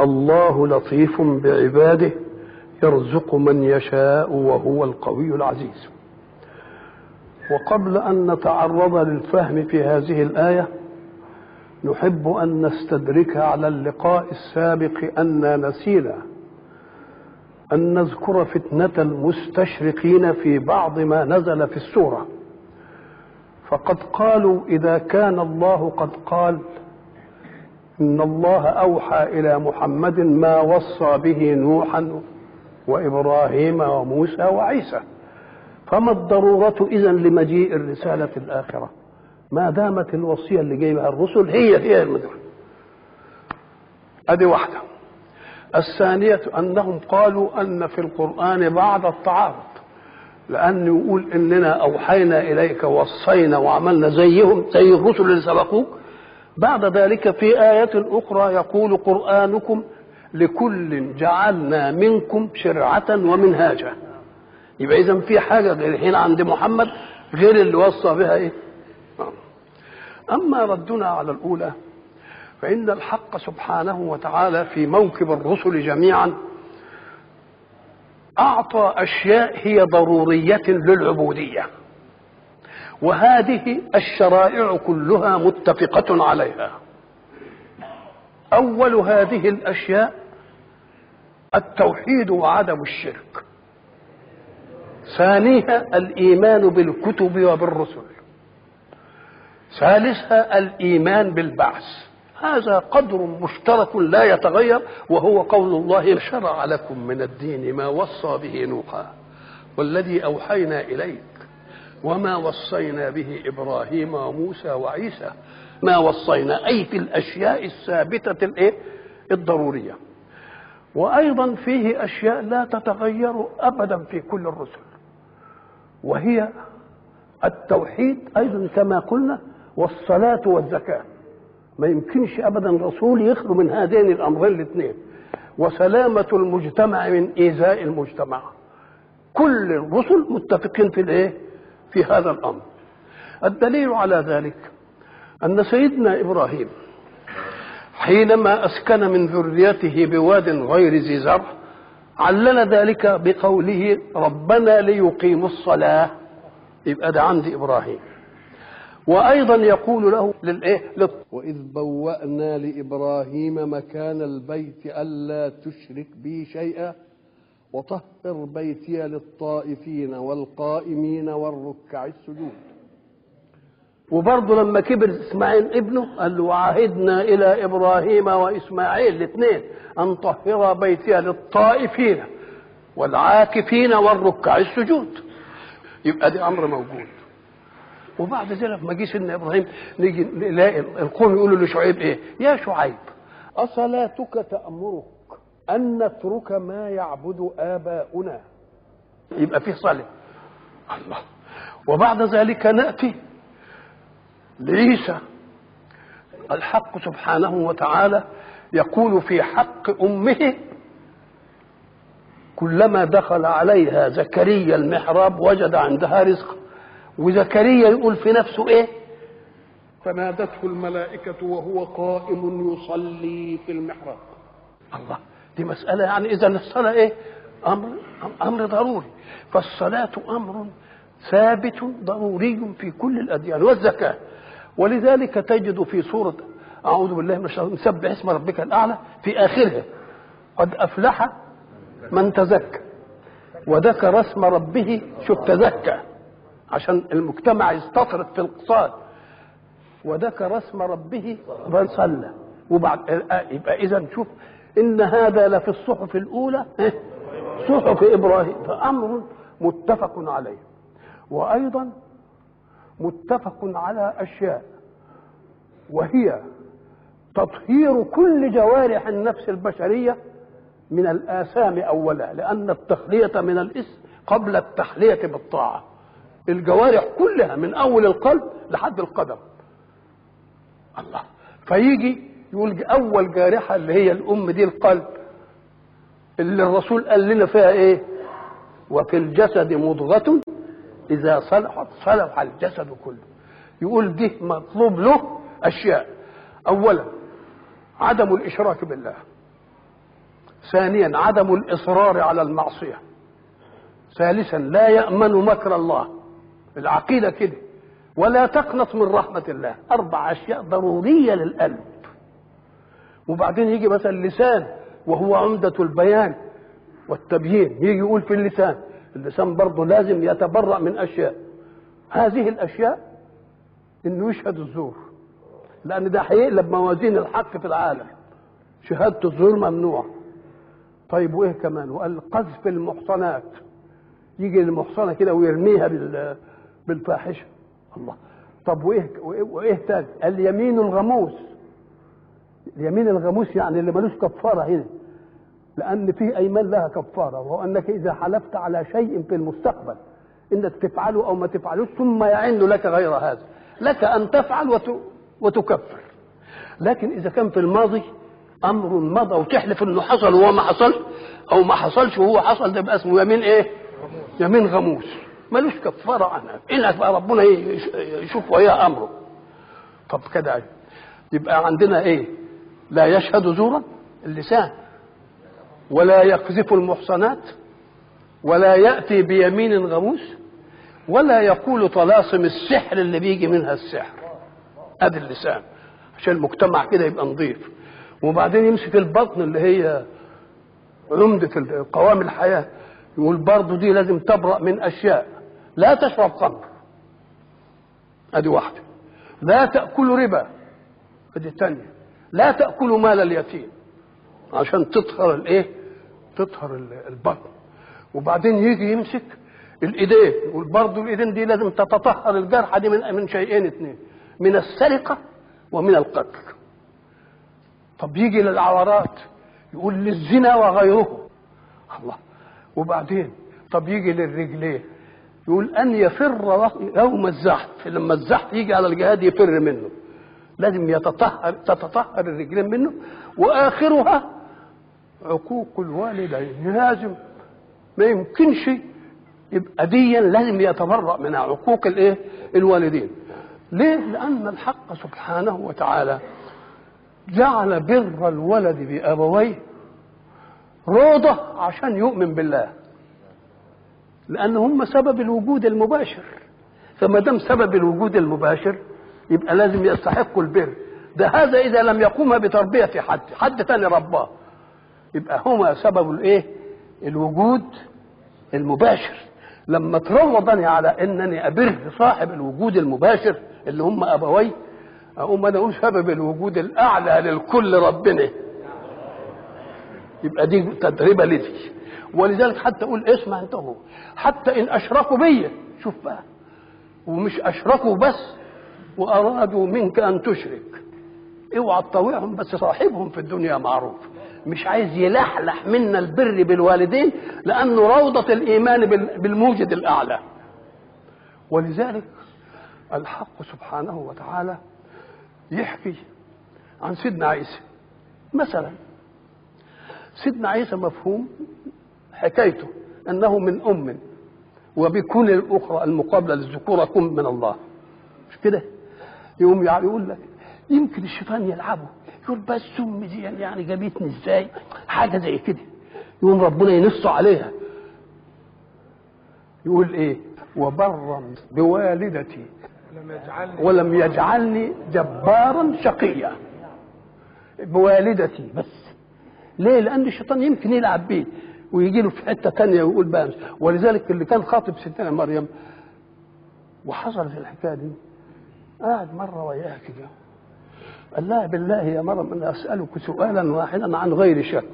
الله لطيف بعباده يرزق من يشاء وهو القوي العزيز. وقبل أن نتعرض للفهم في هذه الآية نحب أن نستدرك على اللقاء السابق أن نسينا أن نذكر فتنة المستشرقين في بعض ما نزل في السورة. فقد قالوا إذا كان الله قد قال إن الله أوحى إلى محمد ما وصى به نوحا وإبراهيم وموسى وعيسى. فما الضرورة اذا لمجيء الرسالة الآخرة؟ ما دامت الوصية اللي جايبها الرسل هي هي المدرسة. أدي واحدة. الثانية أنهم قالوا أن في القرآن بعض التعارض لأن يقول إننا أوحينا إليك ووصينا وعملنا زيهم زي الرسل اللي سبقوك بعد ذلك في آية أخرى يقول قرآنكم لكل جعلنا منكم شرعة ومنهاجا. يبقى إذا في حاجة هنا عند محمد غير اللي وصى بها إيه؟ أما ردنا على الأولى فإن الحق سبحانه وتعالى في موكب الرسل جميعا أعطى أشياء هي ضرورية للعبودية. وهذه الشرائع كلها متفقة عليها. أول هذه الأشياء التوحيد وعدم الشرك. ثانيها الإيمان بالكتب وبالرسل. ثالثها الإيمان بالبعث. هذا قدر مشترك لا يتغير وهو قول الله شرع لكم من الدين ما وصى به نوحا والذي أوحينا إليك وما وصينا به إبراهيم وموسى وعيسى ما وصينا أي في الأشياء الثابتة الإيه؟ الضرورية. وأيضا فيه أشياء لا تتغير ابدا في كل الرسل وهي التوحيد أيضا كما قلنا والصلاة والزكاة. ما يمكنش ابدا رسول يخلو من هذين الأمرين الاثنين. وسلامة المجتمع من إيذاء المجتمع. كل الرسل متفقين في الإيه؟ في هذا الأمر. الدليل على ذلك أن سيدنا إبراهيم حينما أسكن من ذريته بواد غير ذي زرع علل ذلك بقوله ربنا ليقيموا الصلاة. يبقى ده عند إبراهيم. وأيضا يقول له للإيه؟ وإذ بوأنا لإبراهيم مكان البيت ألا تشرك بي شيئا. وطهر بيتي للطائفين والقائمين والركع السجود. وبرضه لما كبر إسماعيل ابنه قال له وعهدنا إلى إبراهيم وإسماعيل الاثنين أن طهر بيتي للطائفين والعاكفين والركع السجود. يبقى دي أمر موجود. وبعد ذلك ما جيش إن إبراهيم نيجي نلاقي القوم يقولوا لشعيب إيه؟ يا شعيب أصلاتك تأمرك؟ أن نترك ما يعبد آباؤنا. يبقى في صلاة الله. وبعد ذلك نأتي لعيسى. الحق سبحانه وتعالى يقول في حق أمه كلما دخل عليها زكريا المحراب وجد عندها رزقا وزكريا يقول في نفسه إيه؟ فنادته الملائكة وهو قائم يصلي في المحراب. الله. دي مسألة يعني إذا الصلاة إيه؟ أمر أمر ضروري. فالصلاة أمر ثابت ضروري في كل الأديان والزكاة. ولذلك تجد في سورة أعوذ بالله من الشيطان سبح اسم ربك الأعلى في آخرها. قد أفلح من تزكى وذكر اسم ربه شوف تزكى. عشان المجتمع يستطرد في الاقتصاد. وذكر اسم ربه من صلى. وبعد يبقى إذا شوف إن هذا لفي الصحف الأولى صحف إبراهيم. فأمر متفق عليه. وأيضا متفق على أشياء. وهي تطهير كل جوارح النفس البشرية من الآثام أولا لأن التخلية من الإسم قبل التحلية بالطاعة. الجوارح كلها من أول القلب لحد القدم. الله. فيجي يقول أول جارحة اللي هي الأم دي القلب اللي الرسول قال لنا فيها إيه؟ وفي الجسد مضغة إذا صلحت صلح الجسد كله. يقول دي مطلوب له أشياء. أولا عدم الإشراك بالله. ثانيا عدم الإصرار على المعصية. ثالثا لا يأمن مكر الله. العقيدة كده. ولا تقنط من رحمة الله. أربع أشياء ضرورية للقلب. وبعدين يجي مثلا اللسان وهو عمدة البيان والتبيين يجي يقول في اللسان اللسان برضه لازم يتبرأ من أشياء. هذه الأشياء إنه يشهد الزور. لأن ده هيقلب موازين الحق في العالم. شهادة الزور ممنوع. طيب وإيه كمان؟ وقال قذف المحصنات. يجي المحصنة كده ويرميها بال بالفاحشة. الله. طب وإيه, وإيه تاني؟ اليمين الغموس. اليمين الغموس يعني اللي ملوش كفارة هنا. لأن في أيمان لها كفارة وهو أنك إذا حلفت على شيء في المستقبل إنك تفعله أو ما تفعلوش ثم يعن لك غير هذا. لك أن تفعل وت... وتكفر. لكن إذا كان في الماضي أمر مضى وتحلف إنه حصل وهو ما حصلش أو ما حصلش وهو حصل ده يبقى اسمه يمين إيه؟ يمين غموس. ملوش كفارة عنها إلا بقى ربنا يشوف وياه أمره. طب كده يبقى عندنا إيه؟ لا يشهد زورا اللسان. ولا يقذف المحصنات ولا يأتي بيمين غموس ولا يقول طلاسم السحر اللي بيجي منها السحر. ادي اللسان عشان المجتمع كده يبقى نظيف. وبعدين يمسك البطن اللي هي عمدة قوام الحياة يقول برضه دي لازم تبرأ من أشياء. لا تشرب خمر. ادي واحدة. لا تأكل ربا. ادي الثانية. لا تأكل مال اليتيم. عشان تطهر الايه؟ تطهر البطن. وبعدين يجي يمسك الإيدين يقول برضه الإيدين دي لازم تتطهر الجرحى دي من من شيئين اثنين من السرقة ومن القتل. طب يجي للعورات يقول للزنا وغيره. الله. وبعدين طب يجي للرجلين يقول أن يفر يوم الزحف. لما الزحف يجي على الجهاد يفر منه. لازم يتطهر تتطهر الرجلين منه. وآخرها عقوق الوالدين. لازم ما يمكنش يبقى ديا لازم يتبرأ من عقوق الإيه؟ الوالدين. ليه؟ لأن الحق سبحانه وتعالى جعل بر الولد بأبويه روضة عشان يؤمن بالله. لأن هم سبب الوجود المباشر. فما دام سبب الوجود المباشر يبقى لازم يستحقوا البر. ده هذا إذا لم يقوم بتربية حد حد تاني رباه. يبقى هما سبب الإيه؟ الوجود المباشر. لما تروضني على إنني أبر صاحب الوجود المباشر اللي هم أبوي أقوم أنا أقول سبب الوجود الأعلى للكل ربنا. يبقى دي تدريبة لدي. ولذلك حتى أقول اسمع أنت هو حتى إن أشركوا بيا شوف بقى. ومش أشركوا بس وأرادوا منك أن تشرك. اوعى تطوعهم بس صاحبهم في الدنيا معروف. مش عايز يلحلح منا البر بالوالدين لأنه روضة الإيمان بالموجد الأعلى. ولذلك الحق سبحانه وتعالى يحكي عن سيدنا عيسى. مثلا سيدنا عيسى مفهوم حكايته أنه من أم وبكون الأخرى المقابلة للذكوره كن من الله. مش كده؟ يقوم يقول لك يمكن الشيطان يلعبه. يقول بس امي دي يعني جابتني إزاي؟ حاجة زي كده. يقوم ربنا ينص عليها. يقول إيه؟ وبرا بوالدتي ولم يجعلني جبارا شقيا. بوالدتي بس. ليه؟ لأن الشيطان يمكن يلعب بيه ويجي له في حتة تانية ويقول بقى. ولذلك اللي كان خاطب ستنا مريم وحصلت الحكاية دي. قاعد مره وياها كده قال لها بالله يا مريم أنا أسألك سؤالا واحدا عن غير شك.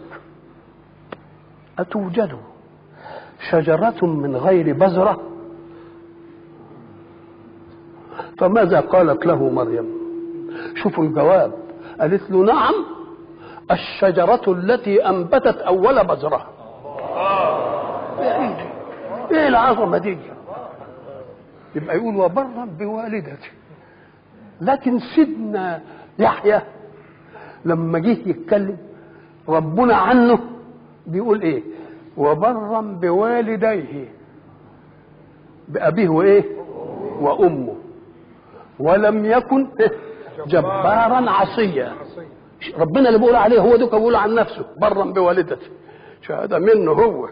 أتوجد شجرة من غير بذرة؟ فماذا قالت له مريم؟ شوفوا الجواب. قالت له نعم الشجرة التي أنبتت أول بذرة. إيه العظمة دي؟ يبقى يقول وبرا بوالدتي. لكن سيدنا يحيى لما جه يتكلم ربنا عنه بيقول إيه؟ وبرا بوالديه بأبيه وإيه؟ وأمه. ولم يكن جبارا عصيا. ربنا اللي بيقول عليه هو دوك بيقول عن نفسه برا بوالدته. شهاده منه هو؟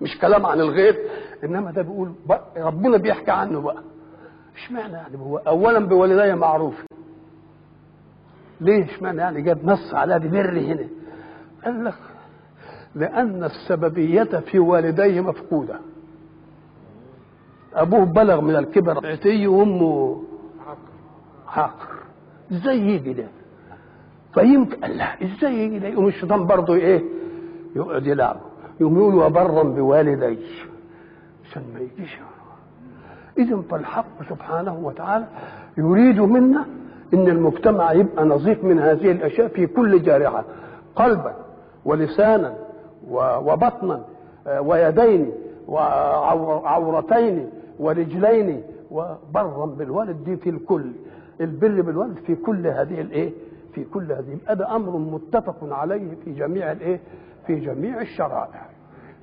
مش كلام عن الغير إنما ده بيقول ربنا بيحكي عنه بقى. اشمعنى يعني هو اولا بوالدي معروف. ليه اشمعنى يعني جاب نص على دي بر هنا. قال لك لأن السببية في والديه مفقودة. أبوه بلغ من الكبر. عتي وامه عاقر إزاي يجي ده فيمكن قال لا إزاي يجي ده يقوم الشيطان برضه إيه؟ يقعد يلعب. يقوم يقول وبرا بوالدي. عشان ما يجيش. اذا فالحق سبحانه وتعالى يريد منا إن المجتمع يبقى نظيف من هذه الأشياء في كل جارحة. قلبا ولسانا وبطنا ويدين وعورتين ورجلين وبرا بالوالد دي في الكل البر بالوالد في كل هذه الايه في كل هذه ده أمر متفق عليه في جميع الايه في جميع الشرائع.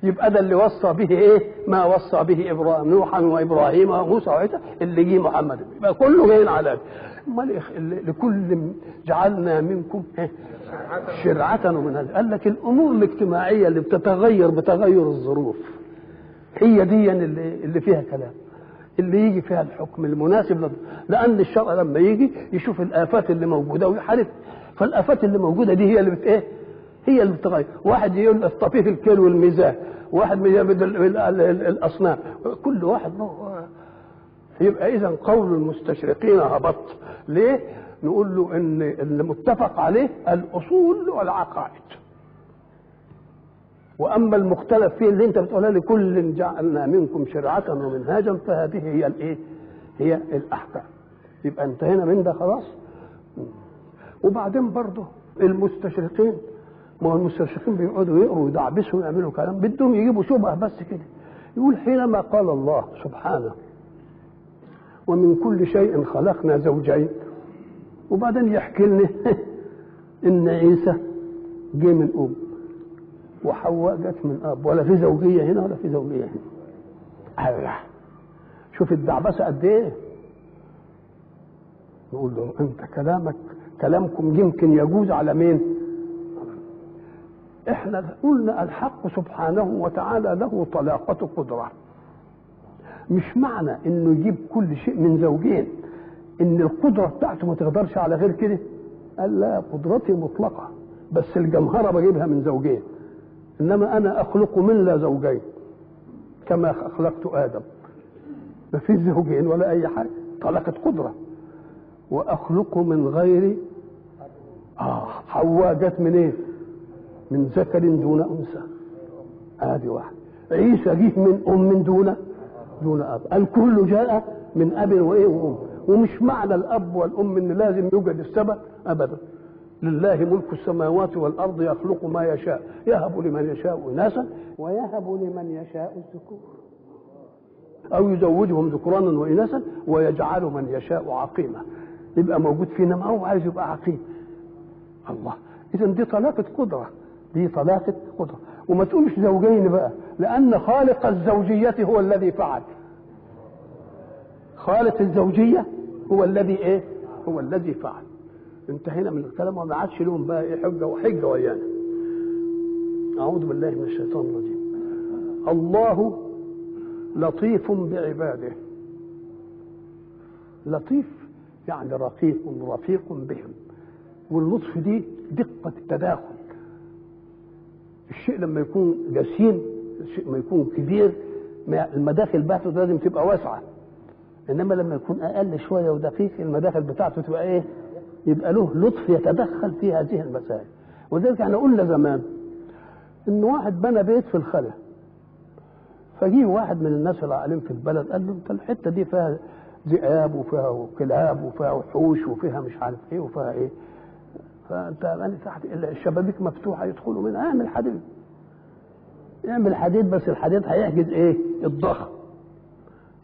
يبقى ده اللي وصى به إيه؟ ما وصى به إبراهيم نوحا وإبراهيم وموسى وعيسى اللي جه محمد. يبقى كله جايين على أمال لكل جعلنا منكم إيه؟ شرعة ومن قال لك الأمور الاجتماعية اللي بتتغير بتغير الظروف. هي دي اللي, اللي فيها كلام. اللي يجي فيها الحكم المناسب لأن الشرع لما يجي يشوف الآفات اللي موجودة ويحارب. فالآفات اللي موجودة دي هي اللي بت إيه؟ هي اللي بتغير. واحد يقول الطفيف الكيل والميزان واحد الأصنام. كل واحد له يبقى إذا قول المستشرقين هبط. ليه؟ نقول له إن اللي متفق عليه الأصول والعقائد. وأما المختلف فيه اللي أنت بتقولها لكل جعلنا منكم شرعة ومنهاجا فهذه هي الإيه؟ هي الأحكام. يبقى انتهينا من ده خلاص؟ وبعدين برضه المستشرقين ما هو المستشرقين بيقعدوا يقروا ويدعبسوا ويعملوا كلام. بدهم يجيبوا شبهة بس كده. يقول حينما قال الله سبحانه ومن كل شيء خلقنا زوجين. وبعدين يحكي لنا إن عيسى جه من أم وحواء جت من أب. ولا في زوجية هنا ولا في زوجية هنا. الله. شوف الدعبسة قد إيه؟ نقول له أنت كلامك كلامكم يمكن يجوز على مين؟ إحنا قلنا الحق سبحانه وتعالى له طلاقة قدرة. مش معنى إنه يجيب كل شيء من زوجين إن القدرة بتاعته ما تقدرش على غير كده؟ قال لا قدرتي مطلقة بس الجمهرة بجيبها من زوجين. إنما أنا أخلق من لا زوجين كما خلقت آدم. ما فيش زوجين ولا أي حاجة طلاقة قدرة. وأخلق من غير آه حواء جت من إيه من ذكر دون أنثى. ادي واحد. عيسى جه من أم دون دون أب. الكل جاء من أب وإيه وأم. ومش معنى الأب والأم إن لازم يوجد السبب أبدا. لله ملك السماوات والأرض يخلق ما يشاء. يهب لمن يشاء إناثا ويهب لمن يشاء الذكور. أو يزوجهم ذكرانا وإناثا ويجعل من يشاء عقيما. يبقى موجود فينا ما هو عايز يبقى عقيم. الله. اذا دي طلاقة قدرة. دي طلاقه قدره وما تقولش زوجين بقى لأن خالق الزوجية هو الذي فعل. خالق الزوجية هو الذي إيه؟ هو الذي فعل. انتهينا من الكلام وما عادش لهم بقى إيه حجة وحجة ويانا أعوذ بالله من الشيطان الرجيم. الله لطيف بعباده. لطيف يعني رقيق رفيق بهم. واللطف دي دقة التداخل. الشيء لما يكون جسيم الشيء ما يكون كبير المداخل بتاعته لازم تبقى واسعة. إنما لما يكون أقل شوية ودقيق المداخل بتاعته تبقى إيه؟ يبقى له لطف يتدخل في هذه المسائل. وذلك إحنا قلنا زمان إن واحد بنى بيت في الخلا فجيه واحد من الناس العالم في البلد قال له أنت الحتة دي فيها ذئاب وفيها كلاب وفيها وحوش وفيها مش عارف إيه وفيها إيه؟ فأنت أنا تحت الشبابيك مفتوحة يدخلوا منها. اعمل حديد اعمل حديد بس الحديد هيحجز إيه؟ الضخم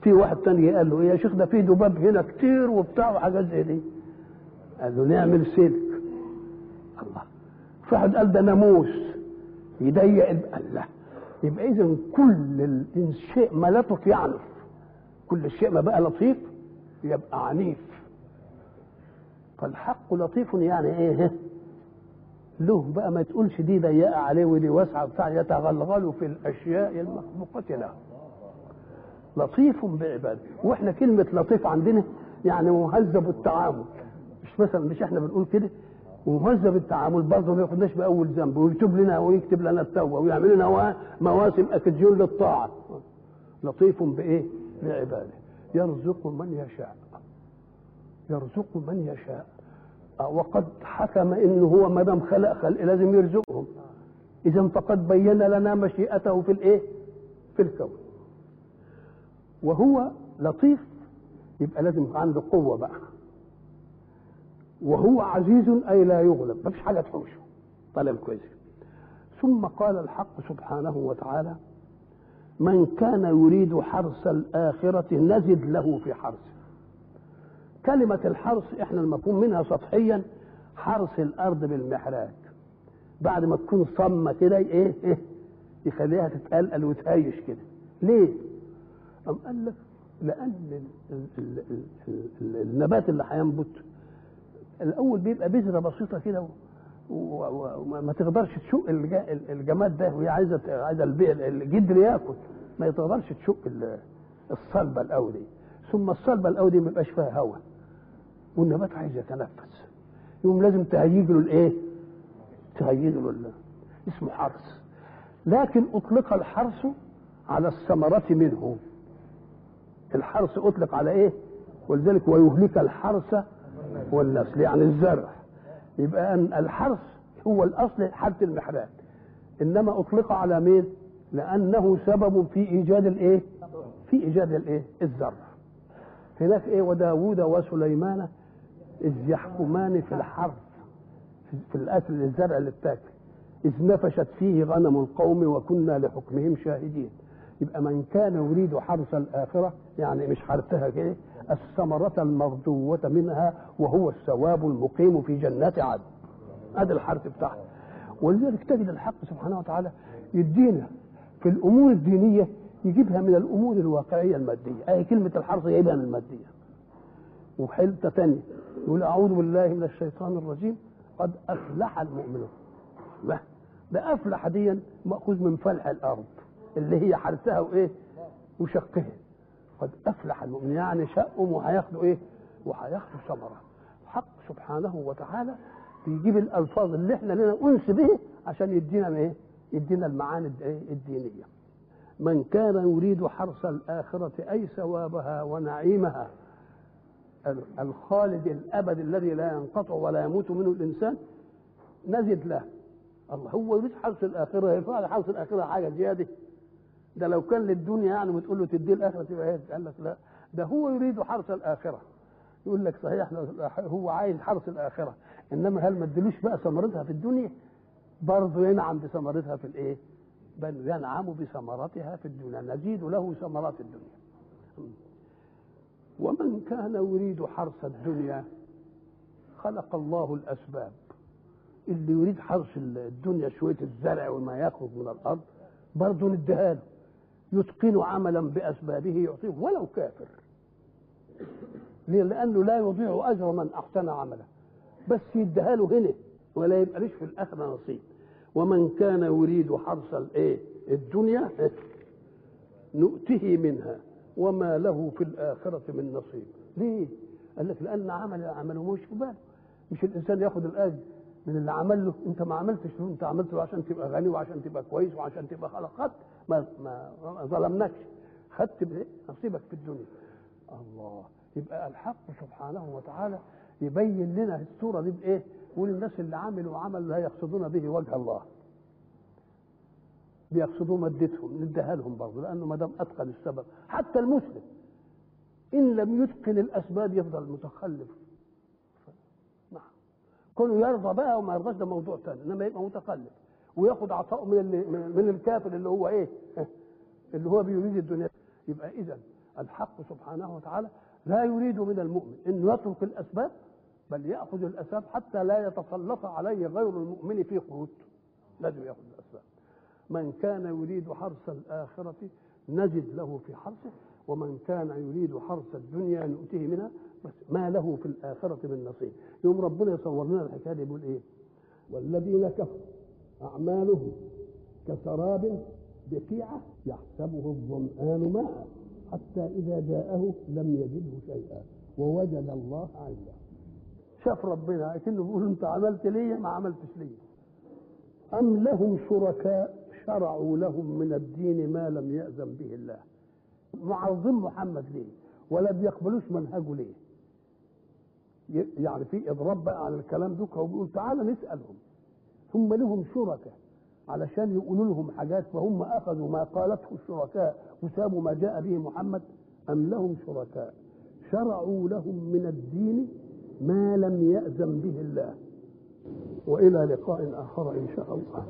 في واحد تاني قال له إيه يا شيخ؟ ده في دباب هنا كتير وبتاع وحاجات زي دي. قال له نعمل سلك الله. في واحد قال ده ناموس. يضيق قال لا يبقى اذا كل الشيء ما لطف يعنف كل الشيء ما بقى لطيف يبقى عنيف. فالحق لطيف يعني إيه؟ له بقى ما تقولش دي ضيقة عليه ودي واسعة بتاع يتغلغل في الأشياء المخلوقة له. لطيف بعباده. وإحنا كلمة لطيف عندنا يعني مهذب التعامل. مش مثلا مش إحنا بنقول كده؟ ومهذب التعامل. برضه ما ياخدناش بأول ذنب. ويكتب لنا ويكتب لنا التوبة ويعمل لنا مواسم اكديون للطاعة. لطيف بإيه؟ بعباده. يرزق من يشاء. يرزق من يشاء. وقد حكم إنه هو ما دام خلق خلق لازم يرزقهم. إذا فقد بين لنا مشيئته في الإيه؟ في الكون. وهو لطيف يبقى لازم عنده قوة بقى. وهو عزيز أي لا يغلب ما فيش حاجة تحوشه. طالب كويس. ثم قال الحق سبحانه وتعالى من كان يريد حرث الآخرة نزد له في حرثه. كلمة الحرث إحنا المفهوم منها سطحيا حرث الأرض بالمحراك. بعد ما تكون صمة كده إيه إيه يخليها تتقلقل وتهيش كده. ليه؟ أم قال لك لأن ال ال ال ال النبات اللي هينبت الأول بيبقى بذرة بسيطة كده وما تقدرش تشق الجماد ده وهي عايزة عايزة الجدر ياكل. ما تقدرش تشق الصلبة الأول دي ثم الصلبة الأول دي ما يبقاش فيها هواء والنبات عايز يتنفس يقوم لازم تهيج له الايه؟ تهيج له اسمه حرث لكن أطلق الحرث على الثمرة منه الحرث أطلق على إيه؟ ولذلك ويهلك الحرث والنسل يعني الزرع يبقى أن الحرث هو الأصل حالة المحراب إنما أطلق على مين؟ لأنه سبب في إيجاد الإيه؟ في إيجاد الإيه؟ الزرع هناك إيه وداوود وسليمان إذ يحكمان في الحرث في الأكل الزرع اللي بتاكل. إذ نفشت فيه غنم القوم وكنا لحكمهم شاهدين. يبقى من كان يريد حرث الآخرة يعني مش حرثها كده الثمرة المرجوة منها وهو الثواب المقيم في جنات عدن. هذا الحرث بتاعها. ولذلك تجد الحق سبحانه وتعالى يدينا في الأمور الدينية يجيبها من الأمور الواقعية المادية. أي كلمة الحرث يجيبها من المادية. وحلة ثانية يقول أعوذ بالله من الشيطان الرجيم قد أفلح المؤمنون لا ده أفلح ديا مأخوذ من فلح الأرض اللي هي حرثها وإيه وشقها قد أفلح المؤمن يعني شقهم وهياخدوا إيه؟ وهياخدوا ثمرة. الحق سبحانه وتعالى بيجيب الألفاظ اللي إحنا لنا أنس به عشان يدينا إيه؟ يدينا المعاني الدينية. من كان يريد حرث الآخرة أي ثوابها ونعيمها الخالد الأبد الذي لا ينقطع ولا يموت منه الإنسان نزد له الله هو يريد حرث الآخرة يفعل حرث الآخرة حاجة زيادة ده لو كان للدنيا يعني وتقول له تديه الآخرة تبقى؟ قال لك لا ده هو يريد حرث الآخرة يقول لك صحيح هو عايز حرث الآخرة إنما هل ما ادلوش بقى ثمرتها في الدنيا؟ برضه ينعم بثمرتها في الإيه؟ بل ينعم بثمرتها في الدنيا نزيد له ثمرات الدنيا ومن كان يريد حرث الدنيا خلق الله الأسباب. اللي يريد حرث الدنيا شوية الزرع وما يخرج من الأرض برضه نديها له. يتقن عملا بأسبابه يعطيه ولو كافر؟ لأنه لا يضيع أجر من أحسن عملا بس يديها له هنا ولا يبقى ليش في الاخره نصيب. ومن كان يريد حرث الايه الدنيا نؤته منها. وما له في الآخرة من نصيب. ليه؟ قال لك لأن عمل عمله مش في باله مش الإنسان ياخد الأجر من اللي عمل له. أنت ما عملتش له. أنت عملت له عشان تبقى غني وعشان تبقى كويس وعشان تبقى خلق خدت ما ما ظلمناكش. خدت نصيبك في الدنيا. الله. يبقى الحق سبحانه وتعالى يبين لنا الصورة دي بإيه؟ يقول الناس اللي عملوا عمل لا يقصدون به وجه الله. بيقصدوا مادتهم نديها لهم برضه لأنه ما دام أتقن السبب. حتى المسلم إن لم يتقن الأسباب يفضل متخلف. نعم. كونه يرضى بقى وما يرضاش ده موضوع ثاني إنما يبقى متقلب وياخد عطاء من اللي من الكافر اللي هو إيه؟ اللي هو بيريد الدنيا. يبقى اذا الحق سبحانه وتعالى لا يريد من المؤمن انه يترك الأسباب بل يأخذ الأسباب حتى لا يتسلط عليه غير المؤمن في قوت لازم يأخذ. من كان يريد حرث الآخرة نجد له في حرثه ومن كان يريد حرث الدنيا نؤتيه منها بس ما له في الآخرة من نصيب. يوم ربنا يصور لنا الحكاية دي يقول إيه؟ والذين كفروا أعمالهم كسراب بقيعة يحسبه الظمآن ماء حتى إذا جاءه لم يجده شيئا ووجد الله عنده شاف ربنا كأنه بيقول أنت عملت ليه ما عملتش ليه أم لهم شركاء؟ شرعوا لهم من الدين ما لم يأذن به الله. معظم محمد ليه؟ ولا بيقبلوش منهجه ليه؟ يعني في اضراب بقى على الكلام دوك هو بيقول تعالى نسألهم. هم لهم شركاء. علشان يقولوا لهم حاجات فهم أخذوا ما قالته الشركاء وسابوا ما جاء به محمد. أم لهم شركاء؟ شرعوا لهم من الدين ما لم يأذن به الله. وإلى لقاء آخر إن شاء الله.